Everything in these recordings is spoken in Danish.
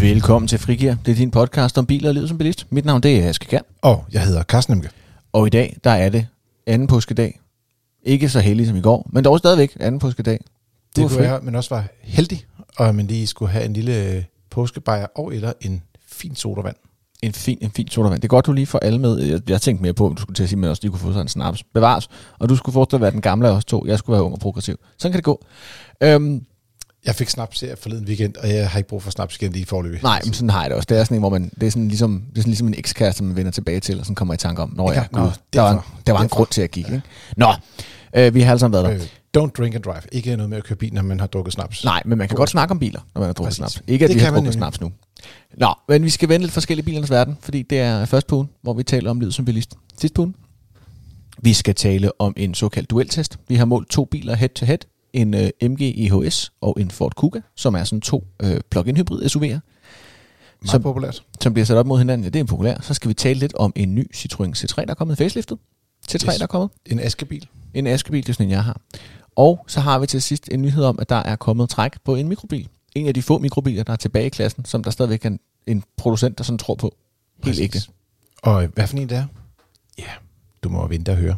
Velkommen til Frigir. Det er din podcast om biler og livet som bilist. Mit navn det er Aske Kjær. Og jeg hedder Carsten Nemke. Og i dag, der er det anden påskedag. Ikke så heldig som i går, men dog stadigvæk anden påskedag. Du Det kunne være, men også var heldig, og man lige skulle have en lille øh, påskebajer og eller en fin sodavand. En fin, en fin sodavand. Det er godt, du lige får alle med. Jeg, jeg tænkte mere på, at du skulle til at sige, at man også lige kunne få sig en snaps. Bevares. Og du skulle fortsat være den gamle af os to. Jeg skulle være ung og progressiv. Sådan kan det gå. Øhm, Jeg fik snaps her forleden weekend, og jeg har ikke brug for snaps igen lige forløbig. nej, men sådan har jeg det også. Det er sådan en, hvor man, det er sådan ligesom, det er sådan ligesom en ekskæreste, man vender tilbage til, og sådan kommer i tanke om, når Ja, jeg, nå, gud, der var, en, der var en grund til at gik. Ikke? Nå, øh, vi har alle sammen været der. Øh, don't drink and drive. Ikke noget med at køre bil, når man har drukket snaps. Nej, men man kan godt snakke om biler, når man har drukket Præcis. snaps. Ikke at Det vi har drukket nemlig. snaps nu. Nå, men vi skal vende lidt forskellige bilernes verden, fordi det er først på ugen, hvor vi taler om livet som bilist. Sidst på ugen. Vi skal tale om en såkaldt dueltest. Vi har målt to biler head to head. En uh, MG EHS og en Ford Kuga, som er sådan to uh, plug-in hybrid SUV'er, Meget så- populært. som bliver sat op mod hinanden. Ja, det er populær. Så skal vi tale lidt om en ny Citroën C3, der er kommet faceliftet. C3, Yes. der er kommet. En askebil. En askebil, det er sådan en, jeg har. Og så har vi til sidst en nyhed om, at der er kommet træk på en mikrobil. En af de få mikrobiler, der er tilbage i klassen, som der stadigvæk er en, en producent, der sådan tror på. Helt ægte. Og øh, hvad for en det er? Ja, du må vente og høre.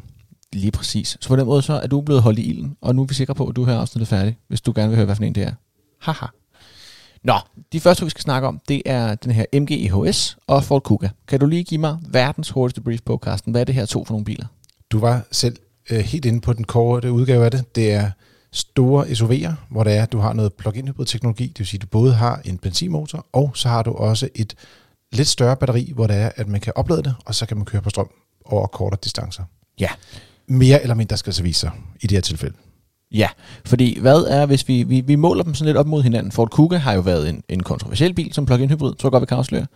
Lige præcis. Så på den måde så er du blevet holdt i ilden, og nu er vi sikre på, at du hører afsnittet færdigt, hvis du gerne vil høre, hvad for en det er. Haha. Nå, de første, vi skal snakke om, det er den her MG EHS og Ford Kuga. Kan du lige give mig verdens hurtigste brief på, Carsten? Hvad er det her to for nogle biler? Du var selv øh, helt inde på den korte udgave af det. Det er store SUV'er, hvor det er, at du har noget plug-in hybrid teknologi. Det vil sige, at du både har en benzinmotor, og så har du også et lidt større batteri, hvor det er, at man kan oplade det, og så kan man køre på strøm over kortere distancer. Ja. Mere eller mindre skal så vise sig i det her tilfælde. Ja, fordi hvad er, hvis vi, vi, vi måler dem sådan lidt op mod hinanden. Ford Kuga har jo været en, en kontroversiel bil som plug-in hybrid, tror jeg godt, vi kan afsløre.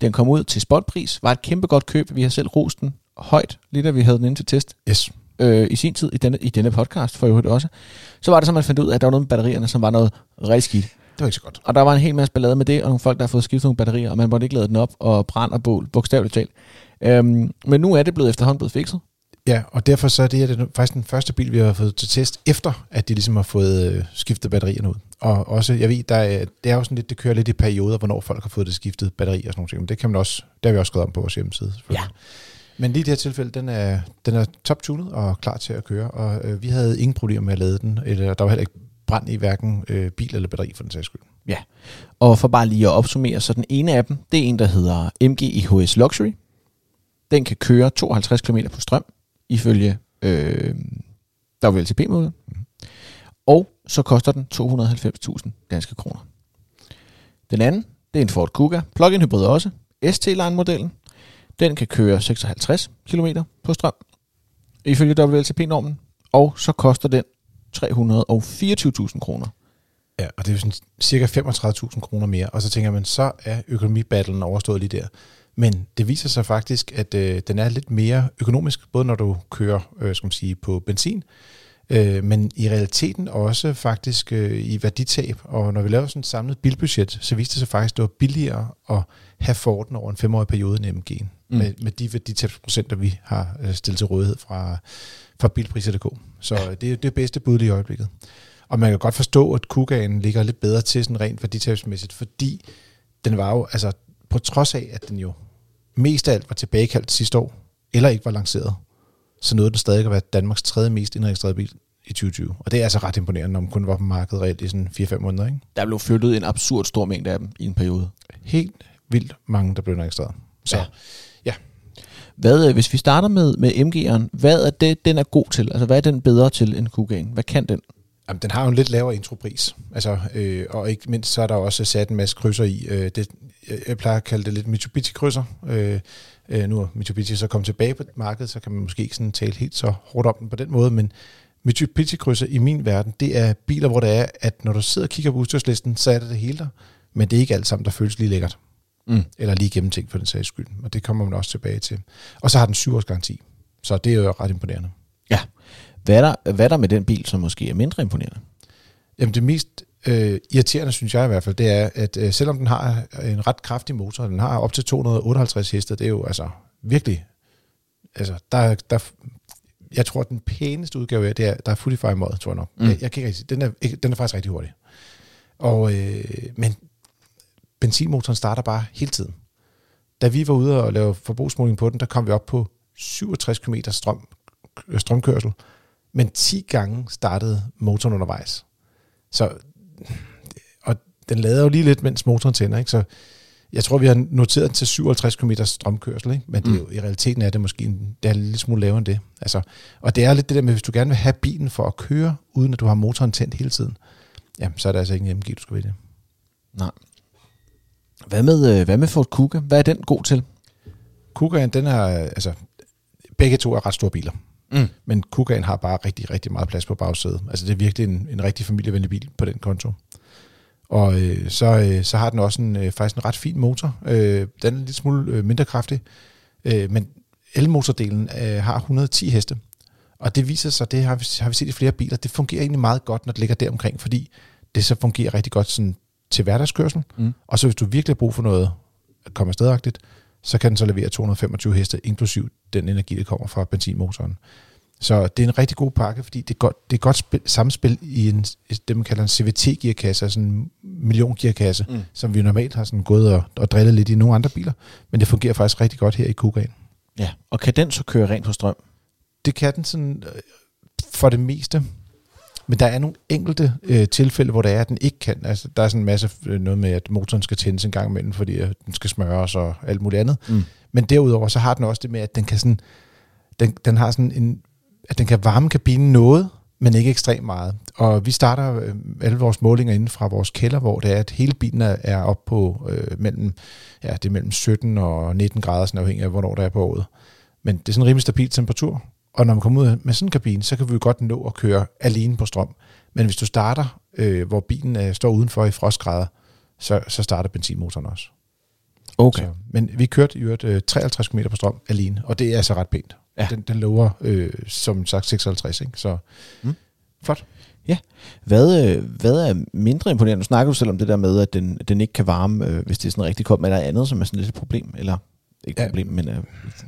Den kom ud til spotpris, var et kæmpe godt køb. Vi har selv rost den højt, lige da vi havde den inde til test Yes. øh, i sin tid, i denne, i denne podcast for øvrigt også. Så var det så, man fandt ud af, at der var noget med batterierne, som var noget rigtig skidt. Det var ikke så godt. Og der var en hel masse ballade med det, og nogle folk, der har fået skiftet nogle batterier, og man måtte ikke lade den op og brænde og bål, bogstaveligt talt. Øhm, men nu er det blevet efterhånden blevet fikset. Ja, og derfor så er det her faktisk den første bil, vi har fået til test, efter at de ligesom har fået øh, skiftet batterierne ud. Og også, jeg ved, der er, det er jo sådan lidt, det kører lidt i perioder, hvornår folk har fået det skiftet batteri og sådan nogle ting. Men det kan man også, det har vi også skrevet om på vores hjemmeside. Ja. Men lige i det her tilfælde, den er, den er top-tunet og klar til at køre, og øh, vi havde ingen problemer med at lade den, eller der var heller ikke brand i hverken øh, bil eller batteri for den sags skyld. Og for bare lige at opsummere, så den ene af dem, det er en, der hedder MG EHS Luxury. Den kan køre 52 km på strøm, ifølge øh, der er LTP-målet. Og så koster den 290.000 danske kroner. Den anden, det er en Ford Kuga, plug-in hybrid også, ST-Line-modellen. Den kan køre 56 km på strøm, ifølge WLTP-normen. Og så koster den 324.000 kroner. Ja, og det er jo sådan cirka 35.000 kroner mere. Og så tænker man, så er økonomibattlen overstået lige der. Men det viser sig faktisk, at øh, den er lidt mere økonomisk, både når du kører øh, skal man sige, på benzin, øh, men i realiteten også faktisk øh, i værditab. Og når vi laver sådan et samlet bilbudget, så viste det sig faktisk, at det var billigere at have Forden over en femårig periode end MG'en. Mm. Med, med de værditabsprocenter, vi har øh, stillet til rådighed fra, fra bilpriser.dk. Så det er det bedste bud lige i øjeblikket. Og man kan godt forstå, at Kugaen ligger lidt bedre til sådan rent værditabsmæssigt, fordi den var jo, altså på trods af, at den jo mest af alt var tilbagekaldt sidste år, eller ikke var lanceret, så nåede den stadig at være Danmarks tredje mest indregistrerede bil i 2020. Og det er altså ret imponerende, når man kun var på markedet reelt i sådan 4-5 måneder. Ikke? Der blev flyttet en absurd stor mængde af dem i en periode. Helt vildt mange, der blev registreret. Så Ja. ja. Hvad, øh, hvis vi starter med, med MG'eren, hvad er det, den er god til? Altså, hvad er den bedre til end Kugaen? Hvad kan den? Jamen, den har jo en lidt lavere intropris, altså, øh, og ikke mindst så er der også sat en masse krydser i. Øh, det, jeg, jeg plejer at kalde det lidt Mitsubishi-krydser. Øh, øh, nu er Mitsubishi så kommet tilbage på markedet, så kan man måske ikke sådan tale helt så hårdt om den på den måde, men Mitsubishi-krydser i min verden, det er biler, hvor det er, at når du sidder og kigger på udstyrslisten, så er det det hele der, men det er ikke alt sammen, der føles lige lækkert, Mm. eller lige gennemtænkt for den sags skyld, og det kommer man også tilbage til. Og så har den syv års garanti, så det er jo ret imponerende. Hvad er, der, hvad er der med den bil, som måske er mindre imponerende? Jamen det mest øh, irriterende, synes jeg i hvert fald, det er, at øh, selvom den har en ret kraftig motor, den har op til 258 heste, det er jo altså virkelig, altså der, der jeg tror, den pæneste udgave af det er, der er Footify mod, tror jeg nok. Mm. Jeg, jeg kan ikke rigtig, den er, den er faktisk rigtig hurtig. Og, øh, men benzinmotoren starter bare hele tiden. Da vi var ude og lave forbrugsmåling på den, der kom vi op på 67 km strøm, strømkørsel, men 10 gange startede motoren undervejs. Så, og den lader jo lige lidt, mens motoren tænder, ikke? Så jeg tror, vi har noteret den til 57 km strømkørsel, ikke? men det er jo, i realiteten er det måske en, det er lidt smule lavere end det. Altså, og det er lidt det der med, hvis du gerne vil have bilen for at køre, uden at du har motoren tændt hele tiden, ja, så er det altså ikke en MG, du skal vælge. Nej. Hvad med, øh, hvad med Ford Kuga? Hvad er den god til? Kugaen, den er, altså, begge to er ret store biler. Mm. Men Kugaen har bare rigtig, rigtig meget plads på bagsædet. Altså det er virkelig en, en rigtig familievenlig bil på den konto. Og øh, så, øh, så har den også en, øh, faktisk en ret fin motor. Øh, den er lidt smule øh, mindre kraftig, øh, men elmotordelen øh, har 110 heste. Og det viser sig, det har vi, har vi set i flere biler, det fungerer egentlig meget godt, når det ligger der omkring, fordi det så fungerer rigtig godt sådan, til hverdagskørsel. Mm. Og så hvis du virkelig har brug for noget kommer stedagtigt, så kan den så levere 225 heste, inklusiv den energi, der kommer fra benzinmotoren. Så det er en rigtig god pakke, fordi det er godt, det er godt spil, samspil i en, det, man kalder en CVT-gearkasse, altså en million-gearkasse, Mm. som vi normalt har sådan gået og, og drillet lidt i nogle andre biler. Men det fungerer faktisk rigtig godt her i Kugaen. Ja. Og kan den så køre rent på strøm? Det kan den sådan øh, for det meste. Men der er nogle enkelte øh, tilfælde, hvor det er, at den ikke kan. Altså, der er sådan en masse øh, noget med, at motoren skal tændes en gang imellem, fordi øh, den skal smøres og alt muligt andet. Mm. Men derudover, så har den også det med, at den kan sådan, den, den har sådan en, at den kan varme kabinen noget, men ikke ekstremt meget. Og vi starter øh, alle vores målinger inden fra vores kælder, hvor det er, at hele bilen er, er op på øh, mellem, ja, det er mellem 17 og 19 grader, sådan afhængig af, hvornår der er på året. Men det er sådan en rimelig stabil temperatur. Og når man kommer ud med sådan en kabine, så kan vi jo godt nå at køre alene på strøm. Men hvis du starter, øh, hvor bilen øh, står udenfor i frostgrader, så, så starter benzinmotoren også. Okay. Så, men vi kørte i øvrigt øh, 53 km på strøm alene, og det er altså ret pænt. Ja. Den, den lover øh, som sagt 56, ikke? så Mm. flot. Hvad, øh, hvad er mindre imponerende? Nu snakker du selv om det der med, at den, den ikke kan varme, øh, hvis det er sådan rigtig koldt, men er der andet, som er sådan lidt et problem? Eller ikke et Ja. problem, men øh,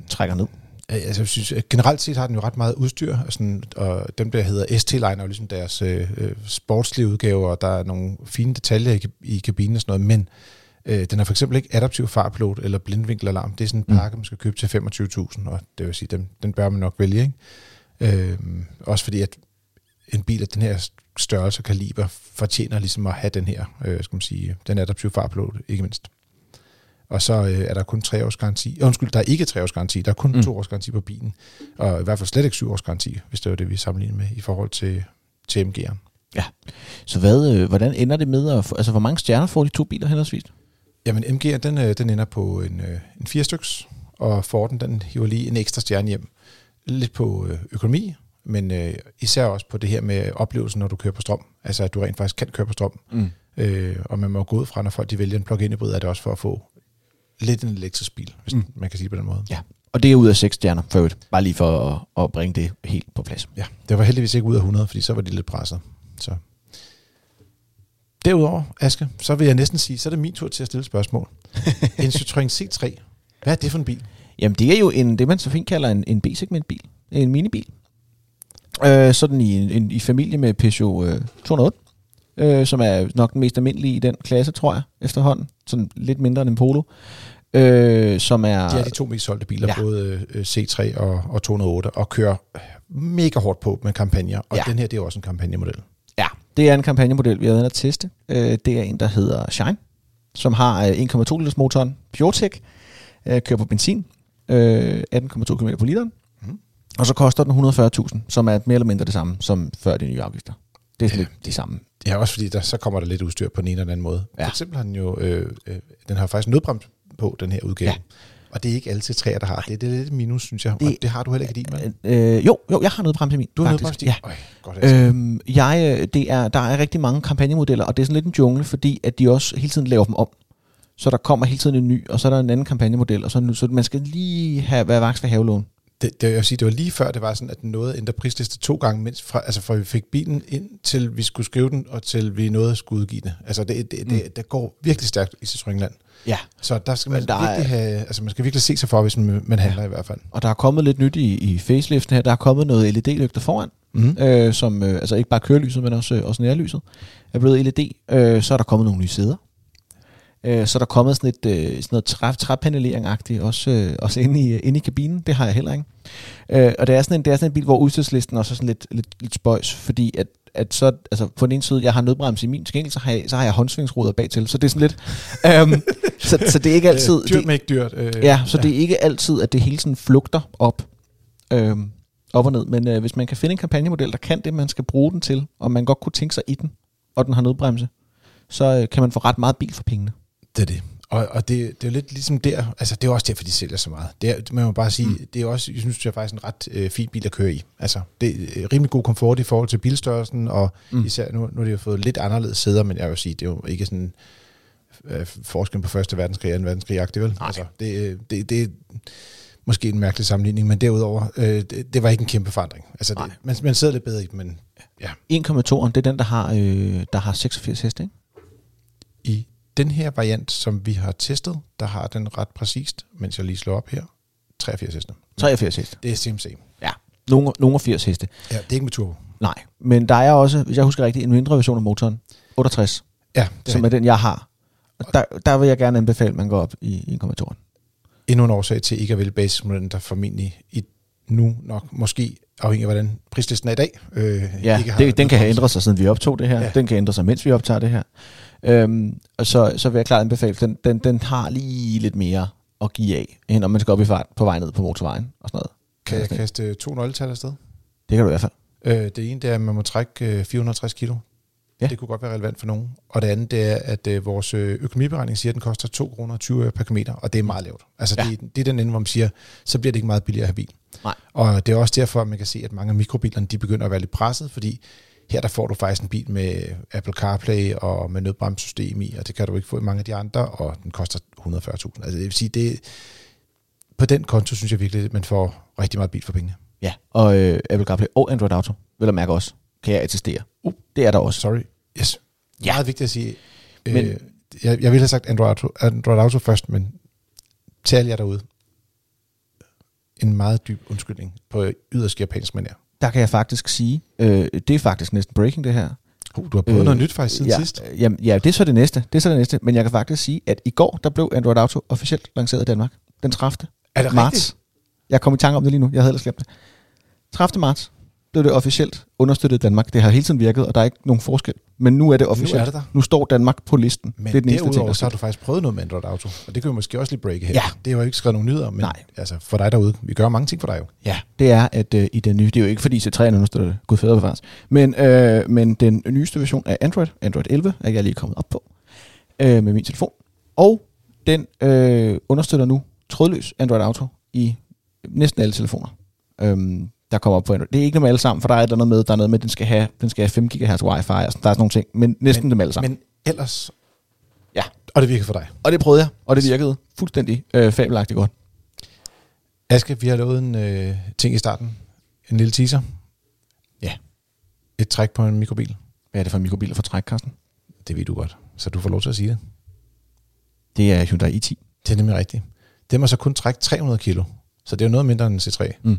trækker ned? Øh, Altså, jeg synes, at generelt set har den jo ret meget udstyr, og, sådan, og dem der hedder ST-Line er jo ligesom deres øh, øh, sportslige udgave, og der er nogle fine detaljer i, i kabinen og sådan noget, men øh, den har for eksempel ikke adaptiv fartpilot eller blindvinkelalarm. Det er sådan en Mm. pakke, man skal købe til 25.000, og det vil sige, den, den bør man nok vælge. Ikke? Øh, også fordi, at en bil af den her størrelse og kaliber fortjener ligesom at have den her, øh, skal man sige, den adaptive fartpilot, ikke mindst. Og så øh, er der kun tre års garanti. Øh, Undskyld, der er ikke tre års garanti, der er kun Mm. to års garanti på bilen. Og i hvert fald slet ikke syv års garanti, hvis det var det, vi sammenligner med i forhold til, til MG'eren. Så hvad, øh, hvordan ender det med at altså hvor mange stjerner får de to biler henholdsvis? Jamen MG'eren, den, øh, den ender på en, øh, en fire styks, og Forden, den hiver lige en ekstra stjerne hjem. Lidt på øh, økonomi, men øh, især også på det her med oplevelsen, når du kører på strøm. Altså, at du rent faktisk kan køre på strøm. Mm. Øh, og man må gå ud fra, når folk de vælger en plug-in hybrid, er det også for at få lidt en elektrisk bil, hvis Mm. man kan sige det på den måde. Ja. Og det er ud af seks stjerner, for øvrigt. Bare lige for at, at bringe det helt på plads. Ja, det var heldigvis ikke ud af 100, fordi så var de lidt presset. Så. Derudover, Aske, så vil jeg næsten sige, så er det min tur til at stille spørgsmål. en Citroën C3, hvad er det for en bil? Jamen det er jo en, det, man så fint kalder en, en B-segment bil. En minibil. Øh, sådan i, en, en, i familie med Peugeot øh, 208. Øh, som er nok den mest almindelige i den klasse, tror jeg, efterhånden. Sådan lidt mindre end en Polo. Øh, som er... De er de to mest solgte biler, Ja. både øh, C3 og, og 208, og kører mega hårdt på med kampagner. Og Ja. den her, det er også en kampagnemodel. Ja, det er en kampagnemodel, vi har været at teste. Øh, det er en, der hedder Shine, som har øh, 1,2 liters motoren PureTech, øh, kører på benzin, øh, 18,2 km på literen, Mhm. og så koster den 140.000, som er mere eller mindre det samme som før de nye afgifter. Det er sådan Ja. lidt de samme. Ja, også fordi der, så kommer der lidt udstyr på den ene eller den anden måde. Ja. For eksempel har den jo, øh, øh, den har faktisk nødbrems på, den her udgave. Ja. Og det er ikke alle C3'er, der har det. Det er lidt minus, synes jeg. Det- og det har du heller ikke i din, mand. Øh, jo, jo, jeg har noget bremse i min. Du har faktisk. nødbrems i Ja. Øj, godt, altså. Øhm, jeg, øh, det er, der er rigtig mange kampagnemodeller, og det er sådan lidt en jungle, fordi at de også hele tiden laver dem om. Så der kommer hele tiden en ny, og så er der en anden kampagnemodel, og så, så man skal lige have, være vaks for havelån. Det, det, jeg vil sige, det var lige før, det var sådan, at den nåede at ændre prisliste to gange, mens fra, altså fra vi fik bilen ind, til vi skulle skrive den, og til vi nåede at skulle udgive det. Altså det, det, Mm. det, det går virkelig stærkt i Citroën-land. Ja. Så der skal man der er- virkelig have, altså man skal virkelig se sig for, hvis man, man handler i hvert fald. Og der er kommet lidt nyt i, i faceliften her. Der er kommet noget LED-lygter foran, Mm. øh, som øh, altså ikke bare kørelyset, men også, øh, også nærlyset er blevet LED. Øh, så er der kommet nogle nye sæder. Øh, så er der kommet sådan, et, øh, sådan noget træ, træpanelering-agtigt også, øh, også inde, i, inde i kabinen. Det har jeg heller ikke. Øh, og det er, sådan en, det er sådan en bil, hvor udstødslisten også er sådan lidt, lidt, lidt spøjs, fordi at, at så, altså på den ene side, jeg har nødbremse i min skængel, så har jeg, så har jeg håndsvingsruder bag til, så det er sådan lidt, øhm, så, så det er ikke altid... Øh, dyrt, det, men ikke dyrt. Øh, ja, så ja. det er ikke altid, at det hele sådan flugter op, øhm, op og ned, men øh, hvis man kan finde en kampagnemodel, der kan det, man skal bruge den til, og man godt kunne tænke sig i den, og den har nødbremse, så øh, kan man få ret meget bil for pengene. Det er det. Og, og det, det er jo lidt ligesom der, altså det er også derfor, de sælger så meget. Det er, man må bare sige, mm. det er også, jeg synes, det er faktisk en ret øh, fin bil at køre i. Altså, det er rimelig god komfort i forhold til bilstørrelsen, og mm. især nu, nu har de jo fået lidt anderledes sæder, men jeg vil sige, det er jo ikke sådan øh, forskel på Første Verdenskrig og 2. verdenskrig vel? Nej. Altså, det, det, det er måske en mærkelig sammenligning, men derudover, øh, det, det var ikke en kæmpe forandring. Altså, det, man, man sidder lidt bedre i men ja. 1,2'eren, det er den, der har, øh, der har 86 heste, ikke? I den her variant, som vi har testet, der har den ret præcist, mens jeg lige slår op her, 83 heste. 83 heste. Det er CMC. Ja, nogle, nogle 80 heste. Ja, det er ikke med turbo. Nej, men der er også, hvis jeg husker rigtigt, en mindre version af motoren, 68, Ja, det som er er den, jeg har. Og der, der vil jeg gerne anbefale, at man går op i 1,2'eren. endnu en årsag til ikke at vælge basismodellen, der formentlig i nu nok måske afhængig af, hvordan prislisten er i dag. Øh, Ja, ikke det, den kan have ændret sig, siden vi optog det her. Ja. Den kan ændre sig, mens vi optager det her. Øhm, og så, så vil jeg klart anbefale, den, den, den har lige lidt mere at give af, end når man skal op i fart på vej ned på motorvejen og sådan noget. Kan jeg kaste to nøgletal afsted? Det kan du i hvert fald. Øh, det ene det er, at man må trække øh, 460 kilo. Ja. Det kunne godt være relevant for nogen. Og det andet det er, at øh, vores øh, økonomiberegning siger, at den koster 2 kroner 20 øre per kilometer, og det er meget lavt. Altså Ja. det, det er den ende, hvor man siger, så bliver det ikke meget billigere at have bil. Nej. Og det er også derfor, at man kan se, at mange af mikrobilerne de begynder at være lidt presset, fordi her der får du faktisk en bil med Apple CarPlay og med nødbremssystem i, og det kan du ikke få i mange af de andre, og den koster 140.000. Altså det vil sige, det, på den konto synes jeg virkelig, at man får rigtig meget bil for pengene. Ja, og øh, Apple CarPlay og Android Auto, vil jeg mærke også, kan jeg attestere. Uh, det er der også. Sorry. Yes. Ja. Meget vigtigt at sige. Men- Men, øh, jeg, jeg ville have sagt Android Auto, Android Auto først, men til alle jer derude. En meget dyb undskyldning på yderst japansk manier. Der kan jeg faktisk sige, øh, det er faktisk næsten breaking det her. Uh, du har prøvet Øh, øh, noget nyt faktisk siden ja, sidst. øh, Jamen, ja, det er så det næste. Det er så det næste. Men jeg kan faktisk sige, at i går, der blev Android Auto officielt lanceret i Danmark. Den 30. Er det marts. rigtigt? Jeg kom i tanke om det lige nu. Jeg havde ellers glemt det. 30. marts blev det officielt understøttet Danmark. Det har hele tiden virket, og der er ikke nogen forskel. Men nu er det officielt. Nu er det der. Nu står Danmark på listen. Men det er den eneste ting, der så har du faktisk prøvet noget med Android Auto, og det kan jo måske også lige breake her. Ja. Det har jo ikke skrevet nogen nyheder, men Nej. altså for dig derude, vi gør mange ting for dig jo. Ja, det er, at øh, i den nye, det er jo ikke fordi C3'erne understøtter det, gud fader bevares, men, øh, men den nyeste version af Android, Android 11, er jeg lige kommet op på øh, med min telefon, og den øh, understøtter nu trådløs Android Auto i næsten alle telefoner. Øhm, der kommer op på Android. Det er ikke dem alle sammen, for der er der noget med, der er noget med, den skal have, den skal have 5 GHz wifi, og sådan, der er sådan nogle ting, men næsten Men- dem alle sammen. Men ellers, Ja. og det virker for dig. og det prøvede jeg, og det virkede fuldstændig øh, fabelagtigt godt. Aske, vi har lavet en øh, ting i starten. En lille teaser. Ja. Et træk på en mikrobil. Hvad er det for en mikrobil for træk, Carsten? Det ved du godt. Så du får lov til at sige det. Det er Hyundai i10. Det er nemlig rigtigt. Det må så kun trække 300 kilo. Så det er jo noget mindre end en C3. Mm.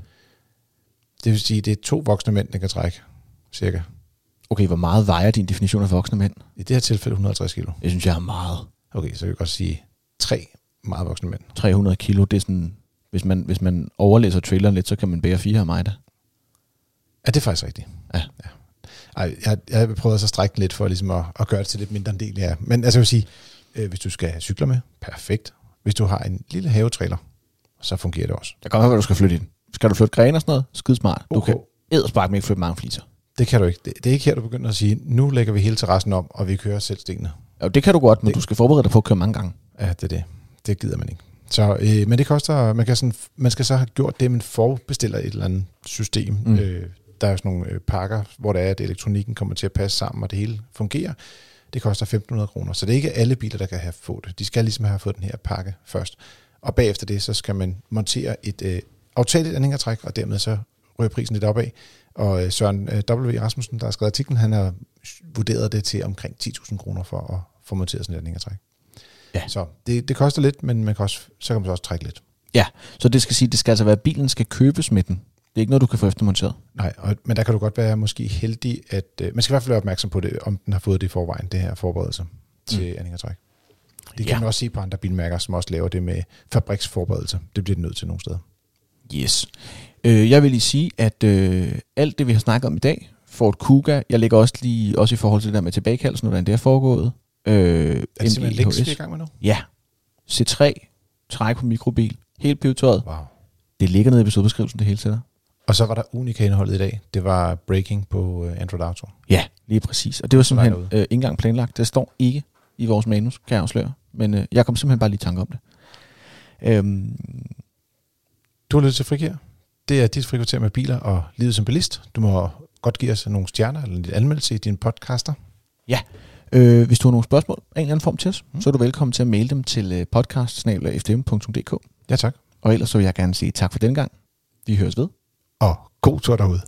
Det vil sige, det er to voksne mænd, der kan trække. Cirka. Okay, hvor meget vejer din definition af voksne mænd? I det her tilfælde 150 kilo. Jeg synes, jeg er meget. Okay, så kan vi godt sige tre meget voksne mænd. 300 kilo, det er sådan... Hvis man, hvis man overlæser traileren lidt, så kan man bære fire af mig da. Ja, det er faktisk rigtigt. Ja. ja. Ej, jeg, jeg har prøvet at så strække den lidt for ligesom at, at gøre det til lidt mindre en del, ja. Men altså jeg vil sige, øh, hvis du skal have cykler med, perfekt. Hvis du har en lille havetrailer, så fungerer det også. Der kan godt være, du skal flytte i den. Skal du flytte grene og sådan noget? Skide smart. Du Okay. kan edderspark ikke flytte mange fliser. Det kan du ikke. Det, det er ikke her, du begynder at sige, nu lægger vi hele terrassen om, og vi kører selv stenene. Jo, det kan du godt, men Det- du skal forberede dig på at køre mange gange. Ja, det er det. Det gider man ikke. Så, øh, men det koster, man, kan sådan, man skal så have gjort det, man forbestiller et eller andet system. Mm. Øh, der er sådan nogle øh, pakker, hvor det er, at elektronikken kommer til at passe sammen, og det hele fungerer. Det koster 1.500 kroner. Så det er ikke alle biler, der kan have fået det. De skal ligesom have fået den her pakke først. Og bagefter det, så skal man montere et øh, aftageligt anhængertræk, og dermed så ryger prisen lidt opad. Og øh, Søren øh, W. Rasmussen, der har skrevet artiklen, han har vurderet det til omkring 10.000 kroner for at få monteret sådan et anhængertræk. Ja. Så det, det koster lidt, men man kan også, så kan man så også trække lidt. Ja, så det skal sige, det skal altså være, at bilen skal købes med den. Det er ikke noget, du kan få eftermonteret. Nej, og, men der kan du godt være måske heldig, at øh, man skal i hvert fald være opmærksom på det, om den har fået det i forvejen, det her forberedelse til mm. anhængertræk. Det kan Ja. man også se på andre bilmærker, som også laver det med fabriksforberedelse. Det bliver det nødt til nogle steder. Yes. Øh, jeg vil lige sige, at øh, alt det, vi har snakket om i dag, Ford Kuga, jeg lægger også lige, også i forhold til det der med tilbagekaldelsen, hvordan det er foregået. Øh, Er det simpelthen MGHS. Lex, vi er i gang med nu? Ja. C3, træk på mikrobil, helt pivetøjet. Wow. Det ligger nede i episodebeskrivelsen, det hele til dig. Og så var der unika indholdet i dag. Det var breaking på uh, Android Auto. Ja, lige præcis. Og det var simpelthen øh, ikke engang planlagt. Det står ikke i vores manus, kan jeg afsløre. Men øh, jeg kom simpelthen bare lige i tanke om det. Øhm, Du har lyttet til Frikær. Det er dit frikvarter med biler og livet som bilist. Du må godt give os nogle stjerner eller en anmeldelse i din podcaster. øh, hvis du har nogle spørgsmål af en eller anden form til os, mm. så er du velkommen til at maile dem til øh, podcast Ja tak. Og ellers så vil jeg gerne sige tak for den gang. Vi høres ved. Og god tur derude.